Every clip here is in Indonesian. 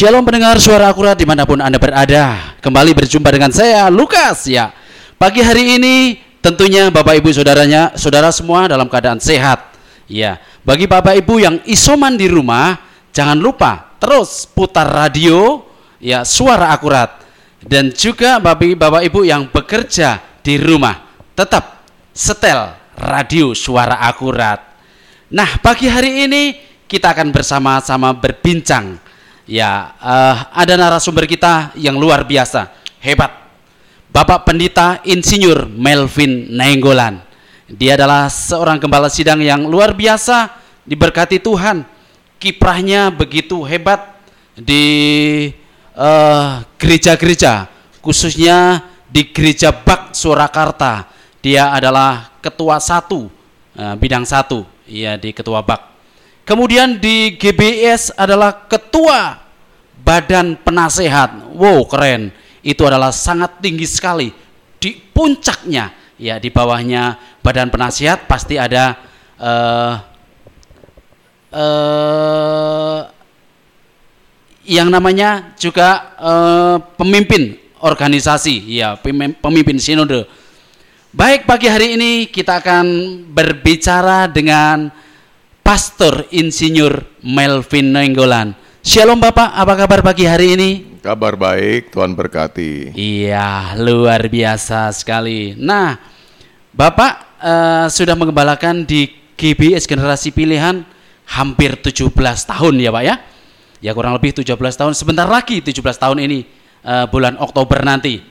Shalom pendengar suara akurat di mana pun Anda berada. Kembali berjumpa dengan saya Lukas. Ya Pagi hari ini tentunya Bapak Ibu saudaranya Saudara semua dalam keadaan sehat. Ya bagi Bapak Ibu yang isoman di rumah Jangan lupa terus putar radio Ya suara akurat. Dan juga bagi Bapak Ibu yang bekerja di rumah Tetap setel radio suara akurat. Nah pagi hari ini kita akan bersama-sama berbincang Ya, uh, ada narasumber kita yang luar biasa, hebat. Bapak Pendeta Insinyur Melvin Nainggolan. Dia adalah seorang gembala sidang yang luar biasa, diberkati Tuhan. Kiprahnya begitu hebat di uh, gereja-gereja, khususnya di Gereja Bak Surakarta. Dia adalah ketua satu, uh, bidang satu, ya di ketua Bak. Kemudian di GBS adalah ketua badan penasehat. Wow, keren. Itu adalah sangat tinggi sekali. Di puncaknya, ya di bawahnya badan penasehat pasti ada uh, uh, yang namanya juga uh, pemimpin organisasi, ya pemimpin sinode. Baik pagi hari ini kita akan berbicara dengan Pastor Insinyur Melvin Nenggolan. Shalom Bapak, apa kabar pagi hari ini? Kabar baik, Tuhan berkati. Iya, luar biasa sekali. Nah, Bapak uh, sudah mengembalakan di GBS Generasi Pilihan hampir 17 tahun ya Pak ya? Ya kurang lebih 17 tahun, sebentar lagi 17 tahun ini uh, bulan Oktober nanti.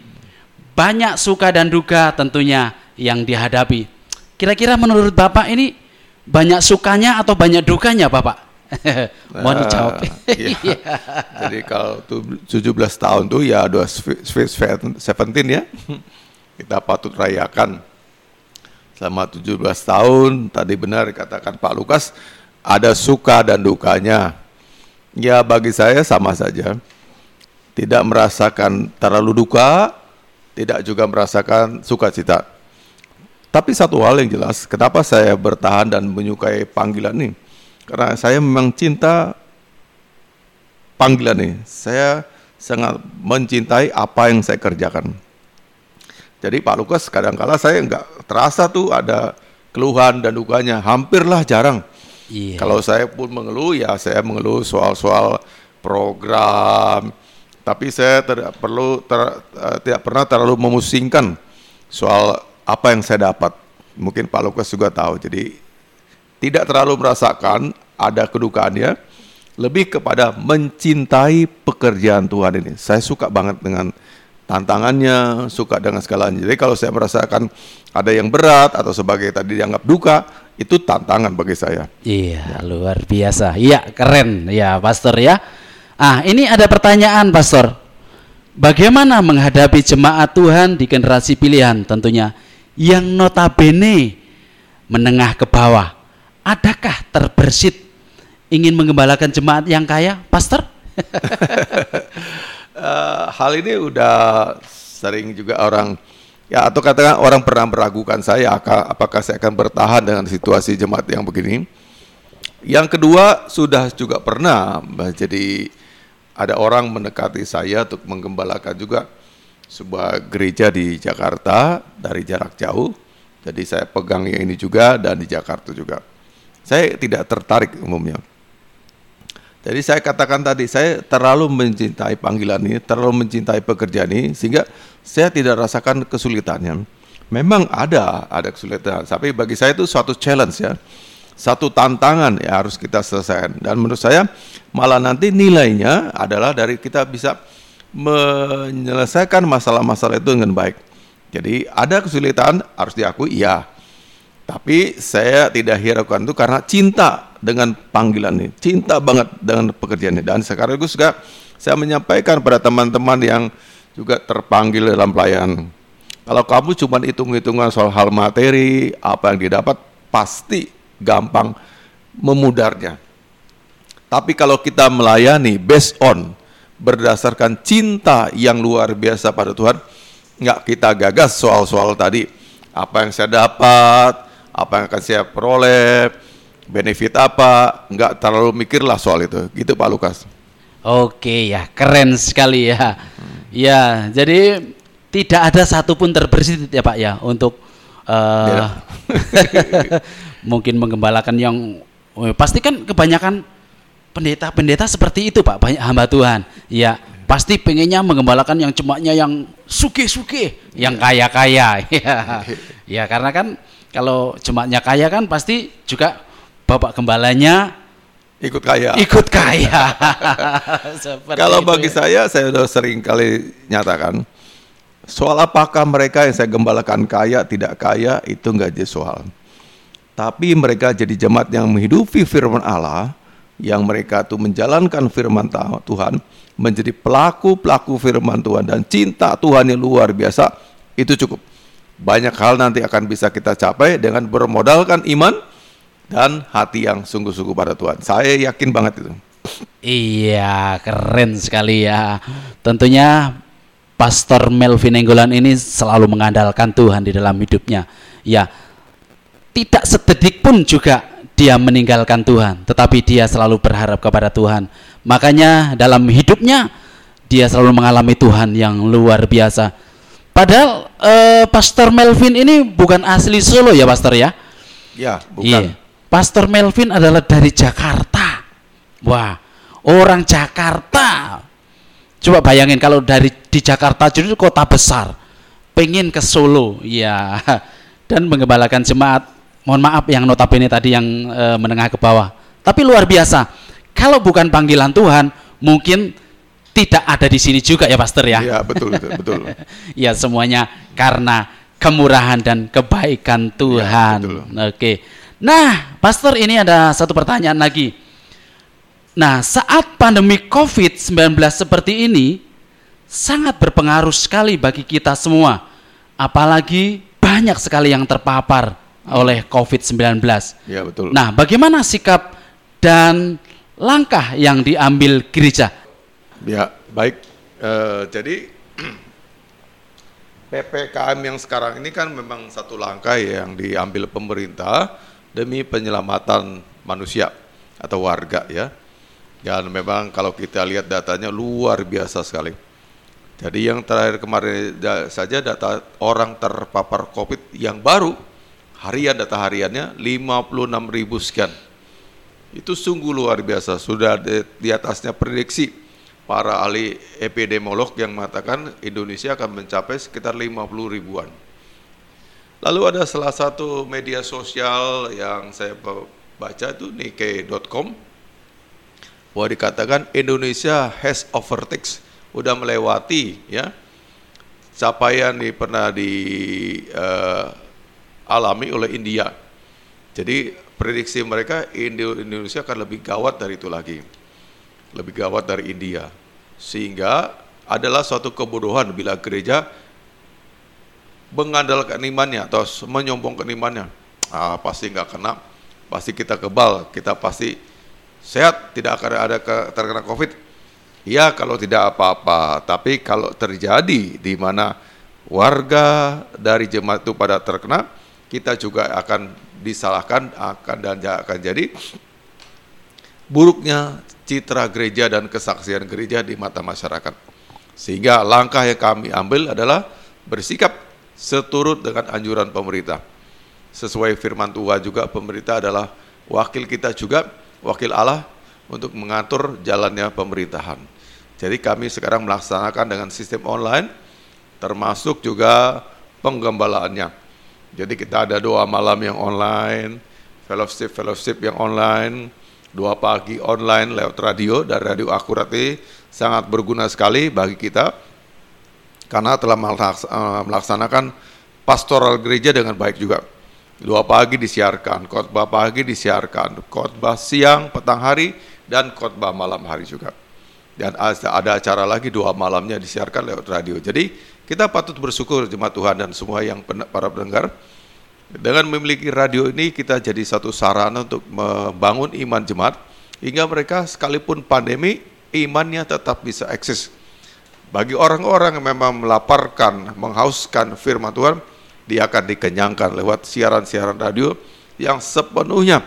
Banyak suka dan duka tentunya yang dihadapi. Kira-kira menurut Bapak ini banyak sukanya atau banyak dukanya Bapak? Mau dijawab. Uh, iya. Jadi kalau 17 tahun tuh ya Sweet 17 ya. Kita patut rayakan. Selama 17 tahun, tadi benar katakan Pak Lukas, ada suka dan dukanya. Ya bagi saya sama saja. Tidak merasakan terlalu duka, tidak juga merasakan sukacita tapi satu hal yang jelas, kenapa saya bertahan dan menyukai panggilan ini? Karena saya memang cinta panggilan ini. Saya sangat mencintai apa yang saya kerjakan. Jadi Pak Lukas kadang-kala saya nggak terasa tuh ada keluhan dan dukanya, hampirlah jarang. Yeah. Kalau saya pun mengeluh ya saya mengeluh soal-soal program, tapi saya tidak perlu ter, uh, tidak pernah terlalu memusingkan soal apa yang saya dapat. Mungkin Pak Lukas juga tahu. Jadi tidak terlalu merasakan ada kedukaannya, lebih kepada mencintai pekerjaan Tuhan ini. Saya suka banget dengan tantangannya, suka dengan segalanya. Jadi kalau saya merasakan ada yang berat atau sebagai tadi dianggap duka, itu tantangan bagi saya. Iya, ya. luar biasa. Iya, keren ya, Pastor ya. Ah, ini ada pertanyaan, Pastor. Bagaimana menghadapi jemaat Tuhan di generasi pilihan tentunya? yang notabene menengah ke bawah. Adakah terbersit ingin mengembalakan jemaat yang kaya, Pastor? uh, hal ini udah sering juga orang ya atau katakan orang pernah meragukan saya apakah saya akan bertahan dengan situasi jemaat yang begini. Yang kedua sudah juga pernah jadi ada orang mendekati saya untuk menggembalakan juga sebuah gereja di Jakarta dari jarak jauh. Jadi saya pegang yang ini juga dan di Jakarta juga. Saya tidak tertarik umumnya. Jadi saya katakan tadi, saya terlalu mencintai panggilan ini, terlalu mencintai pekerjaan ini, sehingga saya tidak rasakan kesulitannya. Memang ada, ada kesulitan, tapi bagi saya itu suatu challenge ya, satu tantangan ya harus kita selesaikan. Dan menurut saya malah nanti nilainya adalah dari kita bisa menyelesaikan masalah-masalah itu dengan baik. Jadi ada kesulitan harus diakui iya. Tapi saya tidak hiraukan itu karena cinta dengan panggilan ini, cinta banget dengan pekerjaan ini. Dan sekarang juga saya menyampaikan pada teman-teman yang juga terpanggil dalam pelayanan. Kalau kamu cuma hitung-hitungan soal hal materi, apa yang didapat, pasti gampang memudarnya. Tapi kalau kita melayani based on berdasarkan cinta yang luar biasa pada Tuhan, nggak kita gagas soal-soal tadi. Apa yang saya dapat, apa yang akan saya peroleh, benefit apa, nggak terlalu mikirlah soal itu. Gitu Pak Lukas. Oke ya, keren sekali ya. Ya, jadi tidak ada satupun terbersit ya Pak ya untuk uh, mungkin menggembalakan yang oh, pasti kan kebanyakan pendeta-pendeta seperti itu Pak, banyak hamba Tuhan. Ya, pasti pengennya menggembalakan yang cemaknya yang suke-suke, yang kaya-kaya. ya. ya, karena kan kalau cemaknya kaya kan pasti juga Bapak gembalanya ikut kaya. Ikut kaya. Kalau bagi saya, saya sudah sering kali nyatakan, soal apakah mereka yang saya gembalakan kaya, tidak kaya, itu nggak jadi soal. Tapi mereka jadi jemaat yang menghidupi firman Allah, yang mereka tuh menjalankan firman Tuhan, menjadi pelaku-pelaku firman Tuhan, dan cinta Tuhan yang luar biasa, itu cukup. Banyak hal nanti akan bisa kita capai dengan bermodalkan iman, dan hati yang sungguh-sungguh pada Tuhan. Saya yakin banget itu. Iya, keren sekali ya. Tentunya Pastor Melvin Enggolan ini selalu mengandalkan Tuhan di dalam hidupnya. Ya, tidak sedetik pun juga dia meninggalkan Tuhan, tetapi dia selalu berharap kepada Tuhan. Makanya dalam hidupnya dia selalu mengalami Tuhan yang luar biasa. Padahal eh, Pastor Melvin ini bukan asli Solo ya, Pastor ya? Ya, bukan. Iya. Pastor Melvin adalah dari Jakarta. Wah, orang Jakarta. Coba bayangin kalau dari di Jakarta jadi kota besar, pengen ke Solo, ya, dan mengembalakan jemaat. Mohon maaf yang notabene tadi yang e, menengah ke bawah. Tapi luar biasa. Kalau bukan panggilan Tuhan, mungkin tidak ada di sini juga ya, Pastor ya. Iya betul, betul, betul. ya semuanya karena kemurahan dan kebaikan iya, Tuhan. Ya, Oke. Nah, Pastor ini ada satu pertanyaan lagi. Nah, saat pandemi COVID-19 seperti ini, sangat berpengaruh sekali bagi kita semua. Apalagi banyak sekali yang terpapar oleh COVID-19. Ya, betul. Nah, bagaimana sikap dan langkah yang diambil gereja? Ya, baik. Uh, jadi PPKM yang sekarang ini kan memang satu langkah yang diambil pemerintah demi penyelamatan manusia atau warga ya. Dan memang kalau kita lihat datanya luar biasa sekali. Jadi yang terakhir kemarin saja data orang terpapar COVID yang baru harian data hariannya 56 ribu sekian. Itu sungguh luar biasa. Sudah di, di atasnya prediksi para ahli epidemiolog yang mengatakan Indonesia akan mencapai sekitar 50 ribuan. Lalu ada salah satu media sosial yang saya baca itu Nikkei.com bahwa dikatakan Indonesia has overtakes udah melewati ya capaian di pernah di uh, alami oleh India. Jadi prediksi mereka Indonesia akan lebih gawat dari itu lagi. Lebih gawat dari India. Sehingga adalah suatu kebodohan bila gereja mengandalkan imannya atau menyombongkan imannya, ah, pasti nggak kena, pasti kita kebal, kita pasti sehat, tidak akan ada ke, terkena COVID. Ya kalau tidak apa-apa, tapi kalau terjadi di mana warga dari jemaat itu pada terkena, kita juga akan disalahkan akan dan akan jadi buruknya citra gereja dan kesaksian gereja di mata masyarakat. Sehingga langkah yang kami ambil adalah bersikap seturut dengan anjuran pemerintah. Sesuai firman Tuhan juga pemerintah adalah wakil kita juga, wakil Allah untuk mengatur jalannya pemerintahan. Jadi kami sekarang melaksanakan dengan sistem online, termasuk juga penggembalaannya. Jadi kita ada doa malam yang online, fellowship fellowship yang online, dua pagi online lewat radio dari radio akurati sangat berguna sekali bagi kita karena telah eh, melaksanakan pastoral gereja dengan baik juga. Dua pagi disiarkan, khotbah pagi disiarkan, khotbah siang, petang hari, dan khotbah malam hari juga. Dan ada acara lagi dua malamnya disiarkan lewat radio. Jadi kita patut bersyukur jemaat Tuhan dan semua yang para pendengar. Dengan memiliki radio ini kita jadi satu sarana untuk membangun iman jemaat hingga mereka sekalipun pandemi imannya tetap bisa eksis bagi orang-orang yang memang melaparkan, menghauskan firman Tuhan, dia akan dikenyangkan lewat siaran-siaran radio yang sepenuhnya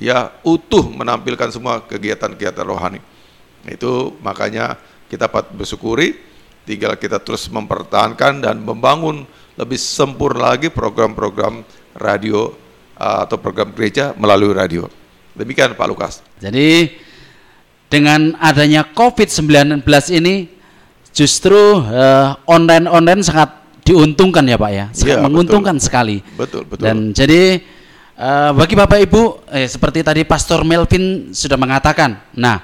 ya utuh menampilkan semua kegiatan-kegiatan rohani. Itu makanya kita patut bersyukuri, tinggal kita terus mempertahankan dan membangun lebih sempurna lagi program-program radio uh, atau program gereja melalui radio. Demikian Pak Lukas. Jadi dengan adanya COVID-19 ini justru uh, online-online sangat diuntungkan ya Pak ya, sangat ya, menguntungkan betul. sekali. Betul, betul. Dan jadi uh, bagi Bapak Ibu, eh, seperti tadi Pastor Melvin sudah mengatakan, nah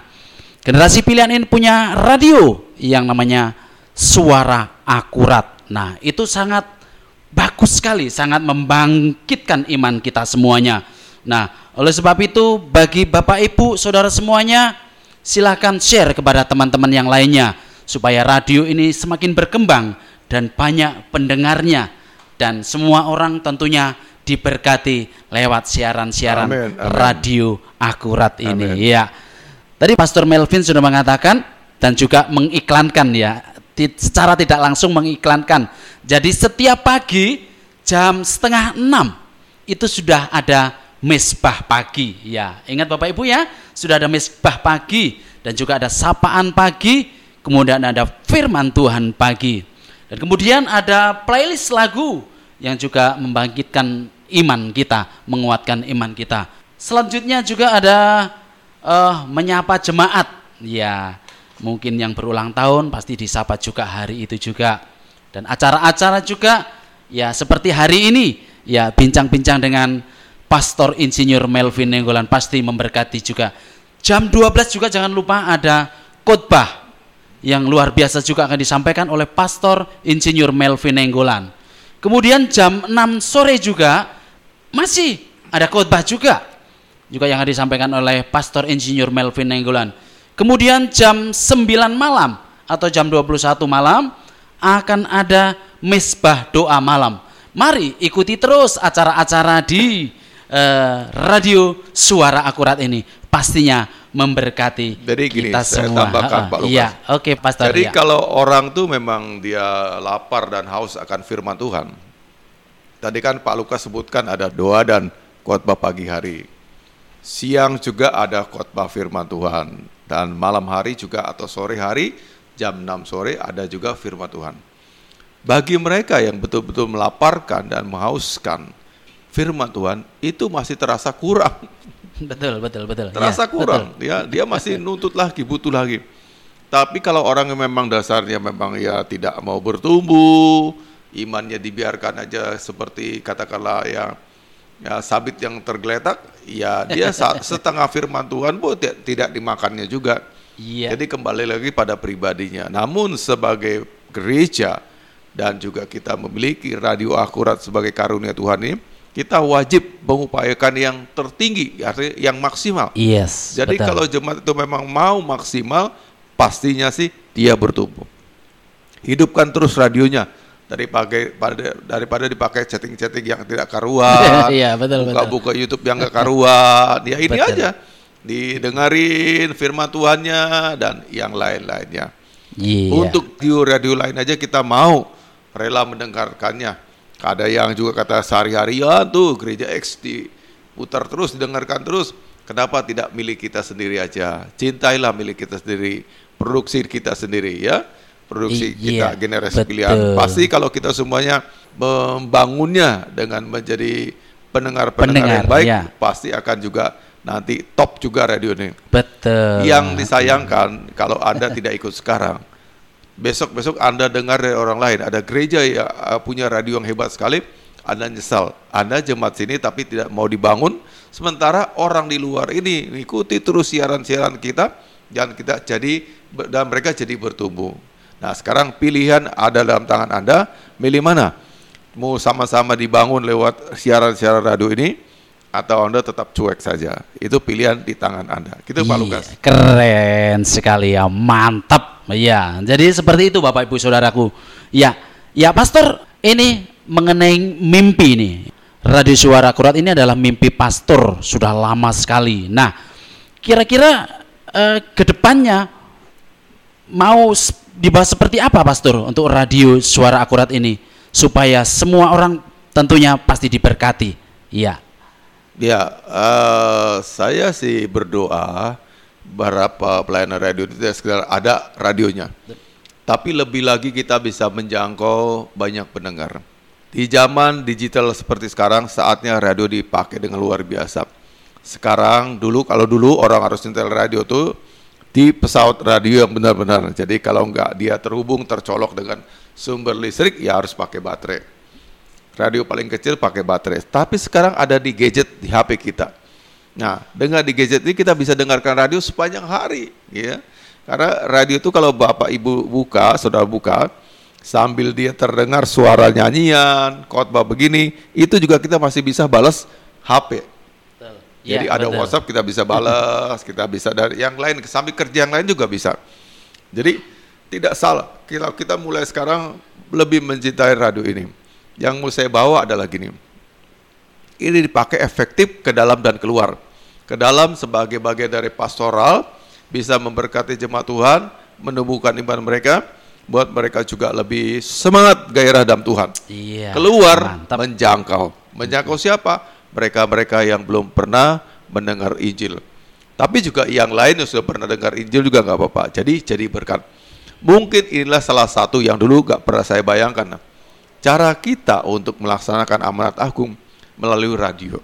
generasi pilihan ini punya radio yang namanya suara akurat. Nah itu sangat bagus sekali, sangat membangkitkan iman kita semuanya. Nah oleh sebab itu bagi Bapak Ibu, saudara semuanya silahkan share kepada teman-teman yang lainnya supaya radio ini semakin berkembang dan banyak pendengarnya dan semua orang tentunya diberkati lewat siaran-siaran radio akurat ini amen. ya. Tadi Pastor Melvin sudah mengatakan dan juga mengiklankan ya secara tidak langsung mengiklankan. Jadi setiap pagi jam setengah enam itu sudah ada mesbah pagi ya. Ingat Bapak Ibu ya, sudah ada mesbah pagi dan juga ada sapaan pagi, kemudian ada firman Tuhan pagi. Dan kemudian ada playlist lagu yang juga membangkitkan iman kita, menguatkan iman kita. Selanjutnya juga ada uh, menyapa jemaat. Ya, mungkin yang berulang tahun pasti disapa juga hari itu juga. Dan acara-acara juga ya seperti hari ini ya bincang-bincang dengan Pastor Insinyur Melvin Nenggolan pasti memberkati juga. Jam 12 juga jangan lupa ada khotbah yang luar biasa juga akan disampaikan oleh Pastor Insinyur Melvin Nenggolan. Kemudian jam 6 sore juga masih ada khotbah juga juga yang akan disampaikan oleh Pastor Insinyur Melvin Nenggolan. Kemudian jam 9 malam atau jam 21 malam akan ada mesbah doa malam. Mari ikuti terus acara-acara di uh, radio suara akurat ini pastinya memberkati Jadi gini, kita saya semua. tambahkan Pak Lukas. Iya, oke okay, Pastor. Jadi ya. kalau orang tuh memang dia lapar dan haus akan firman Tuhan. Tadi kan Pak Lukas sebutkan ada doa dan khotbah pagi hari. Siang juga ada khotbah firman Tuhan dan malam hari juga atau sore hari jam 6 sore ada juga firman Tuhan. Bagi mereka yang betul-betul melaparkan dan menghauskan firman Tuhan itu masih terasa kurang. Betul, betul, betul. Terasa ya, kurang. Betul. Ya, dia masih nuntut lagi, butuh lagi. Tapi kalau orang yang memang dasarnya memang ya tidak mau bertumbuh, imannya dibiarkan aja seperti katakanlah ya, ya sabit yang tergeletak, ya dia setengah firman Tuhan pun tidak dimakannya juga. Iya. Jadi kembali lagi pada pribadinya. Namun sebagai gereja dan juga kita memiliki radio akurat sebagai karunia Tuhan ini, kita wajib mengupayakan yang tertinggi, artinya yang maksimal. Yes. Jadi betul. kalau jemaat itu memang mau maksimal, pastinya sih dia bertumbuh. Hidupkan terus radionya daripada daripada dipakai chatting-chatting yang tidak karuan. Iya, betul buka, Buka YouTube yang gak karuan. Ya ini betul. aja. Didengarin firman Tuhannya dan yang lain-lainnya. Yeah. Untuk di radio lain aja kita mau rela mendengarkannya ada yang juga kata sehari-harian tuh gereja X diputar terus, didengarkan terus. Kenapa tidak milik kita sendiri aja? Cintailah milik kita sendiri, produksi kita sendiri ya. Produksi I, kita generasi betul. pilihan. Pasti kalau kita semuanya membangunnya dengan menjadi pendengar-pendengar yang baik, ya. pasti akan juga nanti top juga radio ini. Betul. Yang disayangkan kalau Anda tidak ikut sekarang, besok-besok Anda dengar dari orang lain, ada gereja yang uh, punya radio yang hebat sekali, Anda nyesal. Anda jemaat sini tapi tidak mau dibangun, sementara orang di luar ini mengikuti terus siaran-siaran kita, dan kita jadi dan mereka jadi bertumbuh. Nah sekarang pilihan ada dalam tangan Anda, milih mana? Mau sama-sama dibangun lewat siaran-siaran radio ini, atau Anda tetap cuek saja. Itu pilihan di tangan Anda. Gitu Pak iya, Lukas. Keren sekali ya, mantap. Iya, jadi seperti itu Bapak Ibu Saudaraku. Ya, ya Pastor, ini mengenai mimpi ini. Radio Suara Akurat ini adalah mimpi pastor sudah lama sekali. Nah, kira-kira eh, ke depannya mau dibahas seperti apa Pastor untuk radio Suara Akurat ini supaya semua orang tentunya pasti diberkati. Iya. Ya, uh, saya sih berdoa berapa pelayanan radio itu sekedar ada radionya. Tapi lebih lagi kita bisa menjangkau banyak pendengar. Di zaman digital seperti sekarang, saatnya radio dipakai dengan luar biasa. Sekarang dulu kalau dulu orang harus nyetel radio tuh di pesawat radio yang benar-benar. Jadi kalau enggak dia terhubung tercolok dengan sumber listrik ya harus pakai baterai. Radio paling kecil pakai baterai. Tapi sekarang ada di gadget di HP kita. Nah, dengan di gadget ini kita bisa dengarkan radio sepanjang hari, ya. Karena radio itu kalau Bapak Ibu buka, Saudara buka, sambil dia terdengar suara nyanyian, khotbah begini, itu juga kita masih bisa balas HP. Jadi Ya, ada betul. WhatsApp kita bisa balas, kita bisa dari yang lain sambil kerja yang lain juga bisa. Jadi tidak salah kalau kita mulai sekarang lebih mencintai radio ini. Yang mau saya bawa adalah gini. Ini dipakai efektif ke dalam dan keluar. Ke dalam sebagai bagian dari pastoral bisa memberkati jemaat Tuhan, menumbuhkan iman mereka, buat mereka juga lebih semangat gairah dalam Tuhan Iya. keluar Mantap. menjangkau. Menjangkau siapa? Mereka-mereka yang belum pernah mendengar Injil. Tapi juga yang lain yang sudah pernah dengar Injil juga nggak apa-apa. Jadi jadi berkat. Mungkin inilah salah satu yang dulu nggak pernah saya bayangkan. Cara kita untuk melaksanakan amanat agung melalui radio.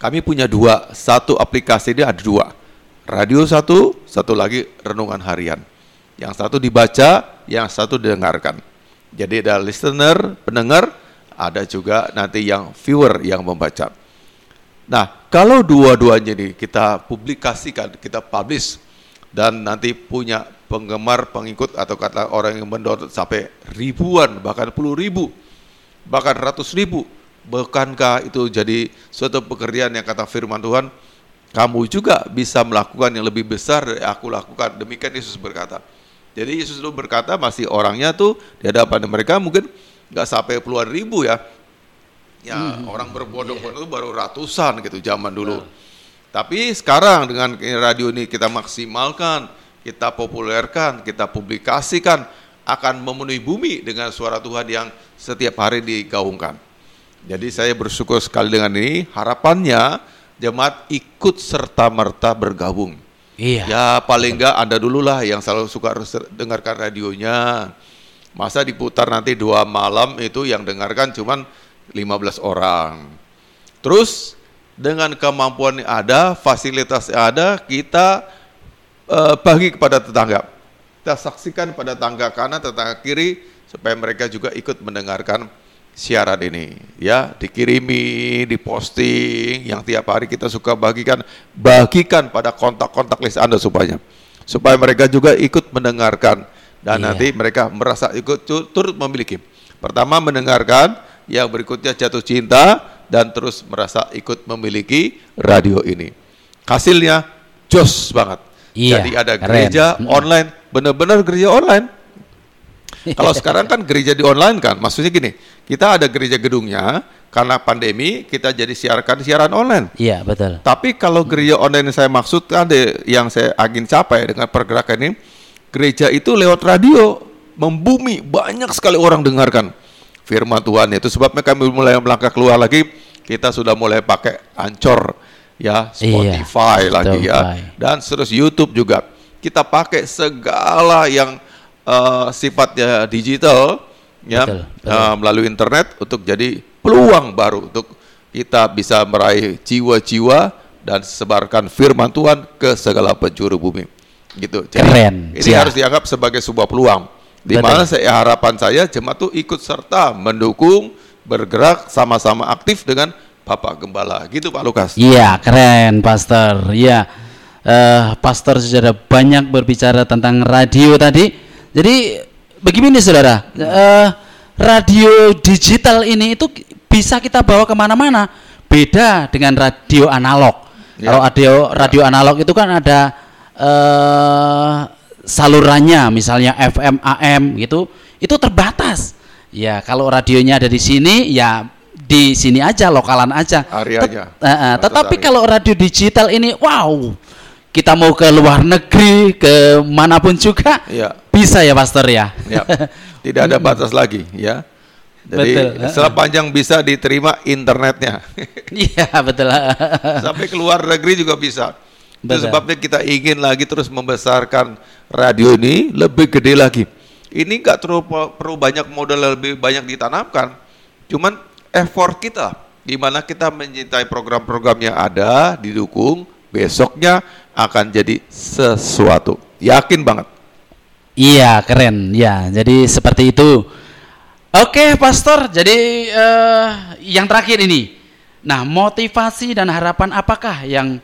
Kami punya dua, satu aplikasi ini ada dua. Radio satu, satu lagi renungan harian. Yang satu dibaca, yang satu didengarkan. Jadi ada listener, pendengar, ada juga nanti yang viewer yang membaca. Nah, kalau dua-duanya ini kita publikasikan, kita publish, dan nanti punya penggemar, pengikut, atau kata orang yang mendownload sampai ribuan, bahkan puluh ribu, bahkan ratus ribu, bukankah itu jadi suatu pekerjaan yang kata firman Tuhan, kamu juga bisa melakukan yang lebih besar dari aku lakukan. Demikian Yesus berkata. Jadi Yesus dulu berkata masih orangnya tuh di hadapan mereka mungkin nggak sampai puluhan ribu ya. Ya orang berbondong-bondong itu baru ratusan gitu zaman dulu. Tapi sekarang dengan radio ini kita maksimalkan, kita populerkan, kita publikasikan akan memenuhi bumi dengan suara Tuhan yang setiap hari digaungkan. Jadi saya bersyukur sekali dengan ini. Harapannya jemaat ikut serta merta bergabung. Iya. Ya paling enggak Anda dulu lah yang selalu suka dengarkan radionya. Masa diputar nanti dua malam itu yang dengarkan cuman 15 orang. Terus dengan kemampuan yang ada, fasilitas yang ada, kita eh, bagi kepada tetangga. Kita saksikan pada tetangga kanan, tetangga kiri supaya mereka juga ikut mendengarkan siaran ini. Ya, dikirimi, diposting, yang tiap hari kita suka bagikan, bagikan pada kontak-kontak list Anda supaya supaya mereka juga ikut mendengarkan dan Iya. nanti mereka merasa ikut tu- turut memiliki. Pertama mendengarkan, yang berikutnya jatuh cinta dan terus merasa ikut memiliki radio ini. Hasilnya jos banget. Iya, Jadi ada keren. gereja online, benar-benar gereja online. Kalau sekarang kan gereja di online kan, maksudnya gini, kita ada gereja gedungnya, karena pandemi kita jadi siarkan siaran online. Iya, betul. Tapi kalau gereja online yang saya maksud ada yang saya ingin capai dengan pergerakan ini, gereja itu lewat radio membumi banyak sekali orang dengarkan firman Tuhan itu sebabnya kami mulai melangkah keluar lagi kita sudah mulai pakai Ancor ya Spotify Iya, lagi ya Spotify. dan terus YouTube juga kita pakai segala yang eh, sifatnya digital ya Betul, betul. eh, melalui internet untuk jadi peluang baru untuk kita bisa meraih jiwa-jiwa dan sebarkan firman Tuhan ke segala penjuru bumi. Gitu. Jadi Keren. ini Siap. harus dianggap sebagai sebuah peluang. Di mana saya harapan saya jemaat itu ikut serta mendukung, bergerak sama-sama aktif dengan Bapak Gembala. Gitu Pak Lukas. Iya, keren, Pastor. Iya, Eh, Pastor sudah banyak berbicara tentang radio tadi. Jadi begini, saudara, Eh, radio digital ini itu bisa kita bawa ke mana-mana. Beda dengan radio analog. Ya. Kalau radio radio analog itu kan ada eh, salurannya, misalnya FM, AM gitu, itu terbatas. Ya, kalau radionya ada di sini, ya di sini aja, lokalan aja. Areanya. Tet- eh, eh, Batas tetapi area. kalau radio digital ini, wow, kita mau ke luar negeri, ke mana pun juga, Iya. bisa ya, Pastor ya. Ya, tidak ada batas lagi ya. Jadi Betul. sepanjang bisa diterima internetnya. Iya betul. Sampai ke luar negeri juga bisa. Itu Betul. sebabnya kita ingin lagi terus membesarkan radio ini lebih gede lagi. Ini nggak perlu banyak modal lebih banyak ditanamkan. Cuman effort kita, di mana kita mencintai program-program yang ada, didukung, besoknya akan jadi sesuatu. Yakin banget. Iya, keren. Ya, jadi seperti itu. Oke, Pastor. Jadi eh, yang terakhir ini. Nah, motivasi dan harapan apakah yang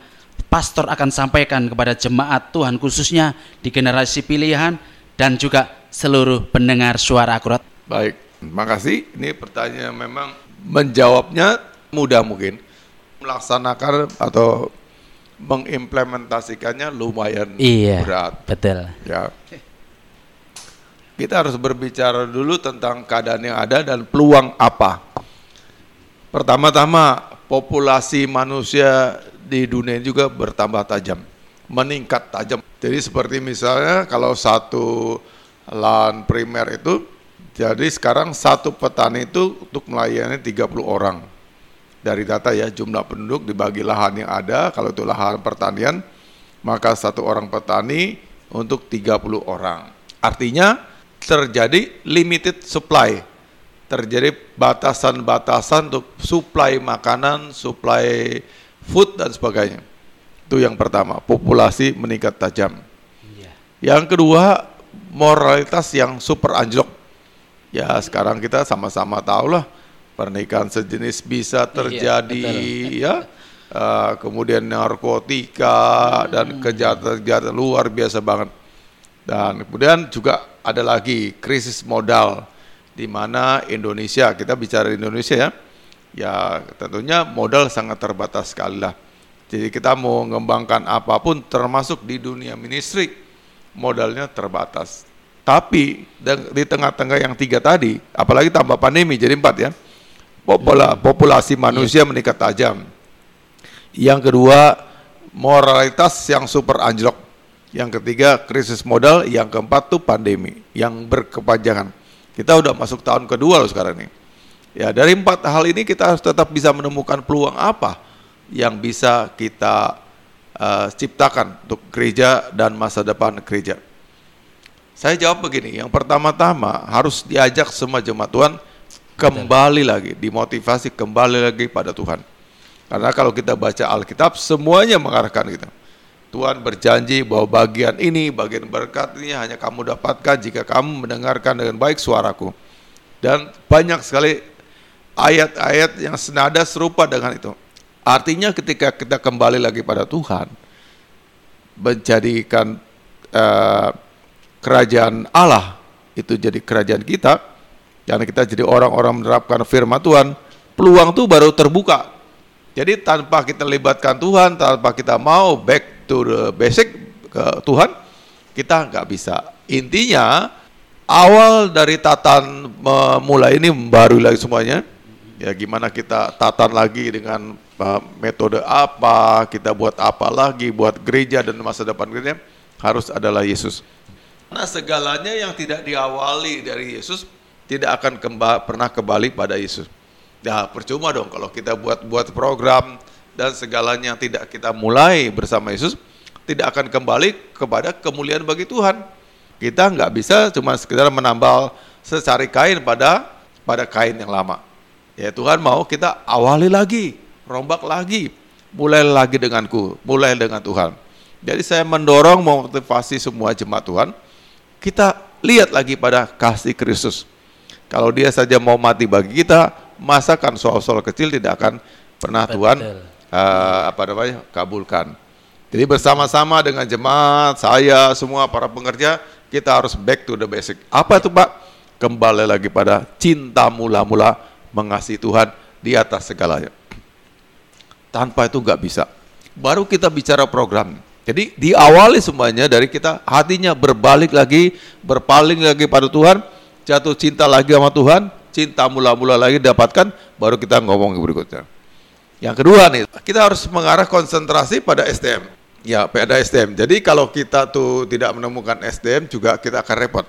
Pastor akan sampaikan kepada jemaat Tuhan khususnya di generasi pilihan dan juga seluruh pendengar suara akurat? Baik, terima kasih. Ini pertanyaan memang menjawabnya mudah mungkin. Melaksanakan atau mengimplementasikannya lumayan Iya. berat. Betul. Ya. Kita harus berbicara dulu tentang keadaan yang ada dan peluang apa. Pertama-tama, populasi manusia di dunia juga bertambah tajam, meningkat tajam. Jadi seperti misalnya kalau satu lahan primer itu, jadi sekarang satu petani itu untuk melayani 30 orang. Dari data ya, jumlah penduduk dibagi lahan yang ada, kalau itu lahan pertanian, maka satu orang petani untuk 30 orang. Artinya terjadi limited supply, terjadi batasan-batasan untuk supply makanan, supply food dan sebagainya. Itu yang pertama, populasi meningkat tajam. Yang kedua, moralitas yang super anjlok. Ya, sekarang kita sama-sama tahu lah pernikahan sejenis bisa terjadi ya. Eh, kemudian narkotika dan kejahatan-kejahatan luar biasa banget. Dan kemudian juga ada lagi krisis modal di mana Indonesia, kita bicara Indonesia ya, ya tentunya modal sangat terbatas sekali lah. Jadi kita mau mengembangkan apa pun termasuk di dunia ministry, modalnya terbatas. Tapi di tengah-tengah yang tiga tadi, apalagi tambah pandemi jadi empat ya, popula- populasi manusia meningkat tajam. Yang kedua, moralitas yang super anjlok. Yang ketiga, krisis modal. Yang keempat tuh pandemi yang berkepanjangan. Kita udah masuk tahun kedua loh sekarang ini. Ya, dari empat hal ini kita harus tetap bisa menemukan peluang apa yang bisa kita eh, ciptakan untuk gereja dan masa depan gereja. Saya jawab begini, yang pertama-tama harus diajak semua jemaat Tuhan kembali lagi, dimotivasi kembali lagi pada Tuhan. Karena kalau kita baca Alkitab, semuanya mengarahkan kita. Tuhan berjanji bahwa bagian ini, bagian berkat ini hanya kamu dapatkan jika kamu mendengarkan dengan baik suaraku. Dan banyak sekali ayat-ayat yang senada serupa dengan itu. Artinya ketika kita kembali lagi pada Tuhan, menjadikan eh, kerajaan Allah itu jadi kerajaan kita, karena kita jadi orang-orang menerapkan firman Tuhan, peluang itu baru terbuka. Jadi tanpa kita libatkan Tuhan, tanpa kita mau back to the basic ke Tuhan, kita nggak bisa. Intinya awal dari tatan memulai ini baru lagi semuanya. Ya gimana kita tatan lagi dengan uh, metode apa, kita buat apa lagi, buat gereja dan masa depan gereja harus adalah Yesus. Nah segalanya yang tidak diawali dari Yesus tidak akan kemba, pernah kembali pada Yesus. Ya percuma dong kalau kita buat buat program dan segalanya yang tidak kita mulai bersama Yesus tidak akan kembali kepada kemuliaan bagi Tuhan. Kita nggak bisa cuma sekedar menambal secari kain pada pada kain yang lama. Ya Tuhan mau kita awali lagi, rombak lagi, mulai lagi denganku, mulai dengan Tuhan. Jadi saya mendorong memotivasi semua jemaat Tuhan, kita lihat lagi pada kasih Kristus. Kalau dia saja mau mati bagi kita, masakan soal-soal kecil tidak akan pernah Tuhan uh, apa namanya kabulkan. Jadi bersama-sama dengan jemaat, saya, semua para pengerja, kita harus back to the basic. Apa itu Pak? Kembali lagi pada cinta mula-mula mengasihi Tuhan di atas segalanya. Tanpa itu nggak bisa. Baru kita bicara program. Jadi diawali semuanya dari kita hatinya berbalik lagi, berpaling lagi pada Tuhan, jatuh cinta lagi sama Tuhan, cinta mula-mula lagi dapatkan, baru kita ngomong berikutnya. Yang kedua nih, kita harus mengarah konsentrasi pada SDM. Ya, pada SDM. Jadi kalau kita tuh tidak menemukan SDM juga kita akan repot.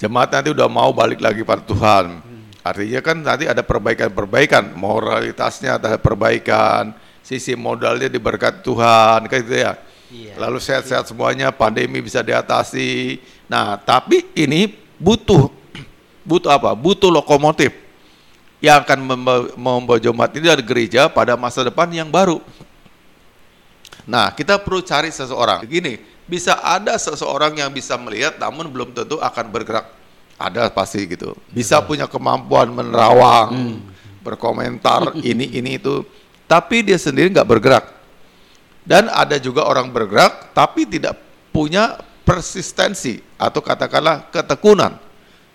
Jemaat nanti udah mau balik lagi pada Tuhan. Artinya kan nanti ada perbaikan-perbaikan, moralitasnya ada perbaikan, sisi modalnya diberkati Tuhan, kayak gitu ya. Iya. Lalu sehat-sehat semuanya, pandemi bisa diatasi. Nah, tapi ini butuh butuh apa? Butuh lokomotif yang akan membawa, jemaat ini dari gereja pada masa depan yang baru. Nah, kita perlu cari seseorang. Begini, bisa ada seseorang yang bisa melihat namun belum tentu akan bergerak. Ada pasti gitu. Bisa punya kemampuan menerawang, berkomentar ini ini itu, tapi dia sendiri nggak bergerak. Dan ada juga orang bergerak tapi tidak punya persistensi atau katakanlah ketekunan,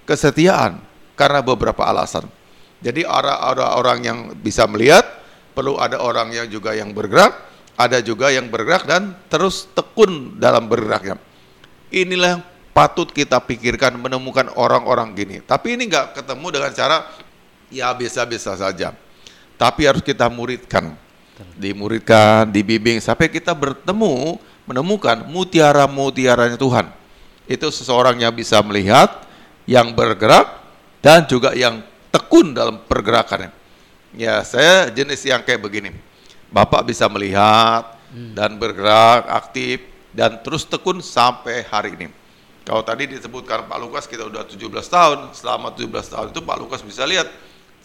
kesetiaan karena beberapa alasan. Jadi ada, orang yang bisa melihat, perlu ada orang yang juga yang bergerak, ada juga yang bergerak dan terus tekun dalam bergeraknya. Inilah yang patut kita pikirkan menemukan orang-orang gini. Tapi ini nggak ketemu dengan cara ya biasa-biasa saja. Tapi harus kita muridkan, dimuridkan, dibimbing sampai kita bertemu menemukan mutiara-mutiaranya Tuhan. Itu seseorang yang bisa melihat, yang bergerak dan juga yang tekun dalam pergerakannya. Ya, saya jenis yang kayak begini. Bapak bisa melihat dan bergerak aktif dan terus tekun sampai hari ini. Kalau tadi disebutkan Pak Lukas kita udah 17 tahun, selama 17 tahun itu Pak Lukas bisa lihat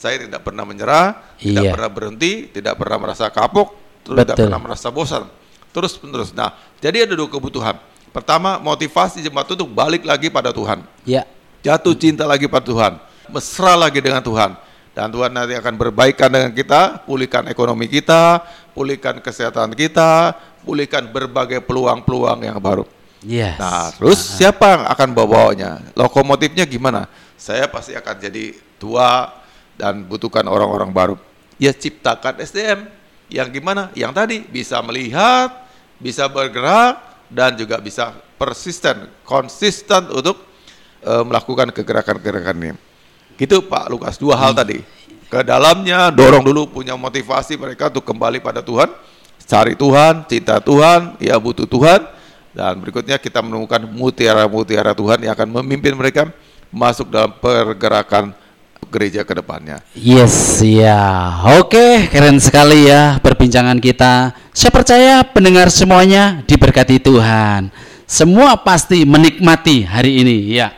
saya tidak pernah menyerah, tidak Iya. pernah berhenti, tidak pernah merasa kapok, tidak Betul. pernah merasa bosan. Terus menerus. Nah, jadi ada dua kebutuhan. Pertama, motivasi jemaat untuk balik lagi pada Tuhan Ya. jatuh cinta lagi pada Tuhan, mesra lagi dengan Tuhan. Dan Tuhan nanti akan berbaikan dengan kita, pulihkan ekonomi kita, pulihkan kesehatan kita, pulihkan berbagai peluang-peluang yang baru. Yes. Nah, terus siapa yang akan bawa-bawanya? Lokomotifnya gimana? Saya pasti akan jadi tua dan butuhkan orang-orang baru. Ya ciptakan SDM yang gimana? Yang tadi bisa melihat, bisa bergerak dan juga bisa persisten, konsisten untuk eh, melakukan kegerakan-gerakan ini. Gitu Pak Lukas, dua hal tadi. Ke dalamnya dorong dulu punya motivasi mereka untuk kembali pada Tuhan, cari Tuhan, cinta Tuhan, ya butuh Tuhan. Dan berikutnya kita menemukan mutiara-mutiara Tuhan yang akan memimpin mereka masuk dalam pergerakan gereja ke depannya. Yes, ya. Oke, keren sekali ya perbincangan kita. Saya percaya pendengar semuanya diberkati Tuhan. Semua pasti menikmati hari ini, ya.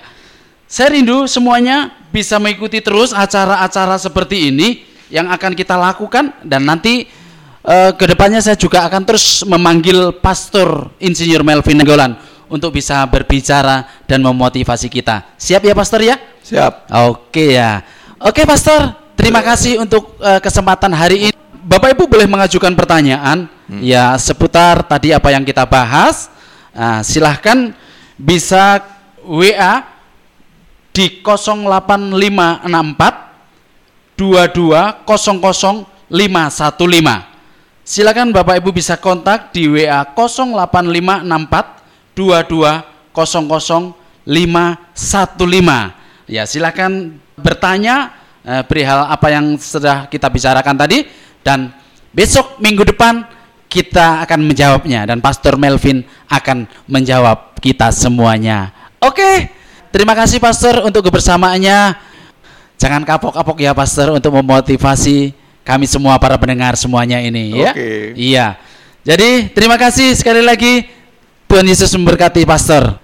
Saya rindu semuanya bisa mengikuti terus acara-acara seperti ini yang akan kita lakukan dan nanti eh, ke depannya saya juga akan terus memanggil Pastor Insinyur Melvin Nenggolan untuk bisa berbicara dan memotivasi kita. Siap ya Pastor ya? Siap. Oke ya. Oke Pastor, terima kasih untuk eh, kesempatan hari ini. Bapak Ibu boleh mengajukan pertanyaan ya seputar tadi apa yang kita bahas. Nah, silahkan bisa WA di 0854 2200515. Silakan Bapak Ibu bisa kontak di WA 0854 2200515. Ya, silakan bertanya eh, perihal apa yang sudah kita bicarakan tadi dan besok minggu depan kita akan menjawabnya dan Pastor Melvin akan menjawab kita semuanya. Oke, terima kasih Pastor untuk kebersamaannya. Jangan kapok-kapok ya Pastor untuk memotivasi kami semua para pendengar semuanya ini ya. Oke. Iya. Jadi terima kasih sekali lagi Tuhan Yesus memberkati Pastor.